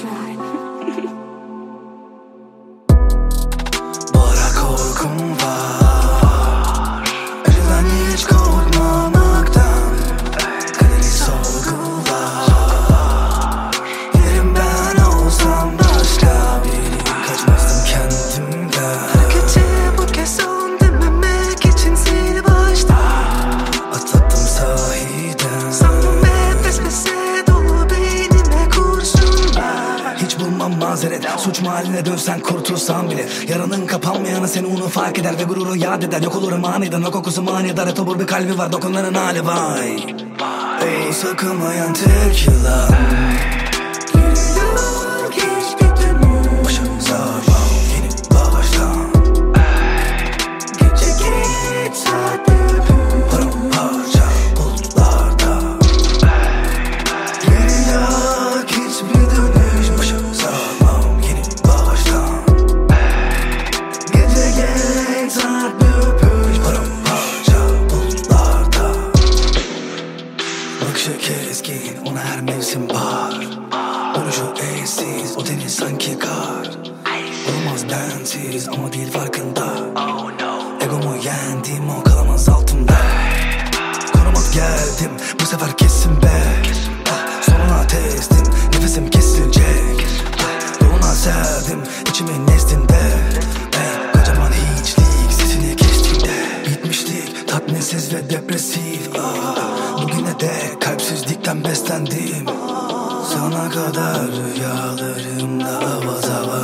try. bulunmam mazeret Suç mahalline dönsen kurtulsan bile. Yaranın kapanmayanı seni onu fark eder Ve gururu yad eder. Yok olur maniden o kokusu manidar. Etobur bir kalbi var dokunların hali vay. Ey sakınmayan tek yılan. Bakışı keskin ona her mevsim bahar. Duruşu eşsiz o deniz sanki kar. Olamaz bensiz ama değil farkında. Egomu yendim o kalamaz altımda. Korumak geldim bu sefer kesin be. Sonuna testim nefesim kesilecek. Yoluna serdim içimin nezdinde kocaman hiçlik sesini kestiğinde Bitmişlik tatminsiz ve depresif. Ah, Dek kalpsizlikten beslendim. Sana kadar rüyalarımda avaz avaz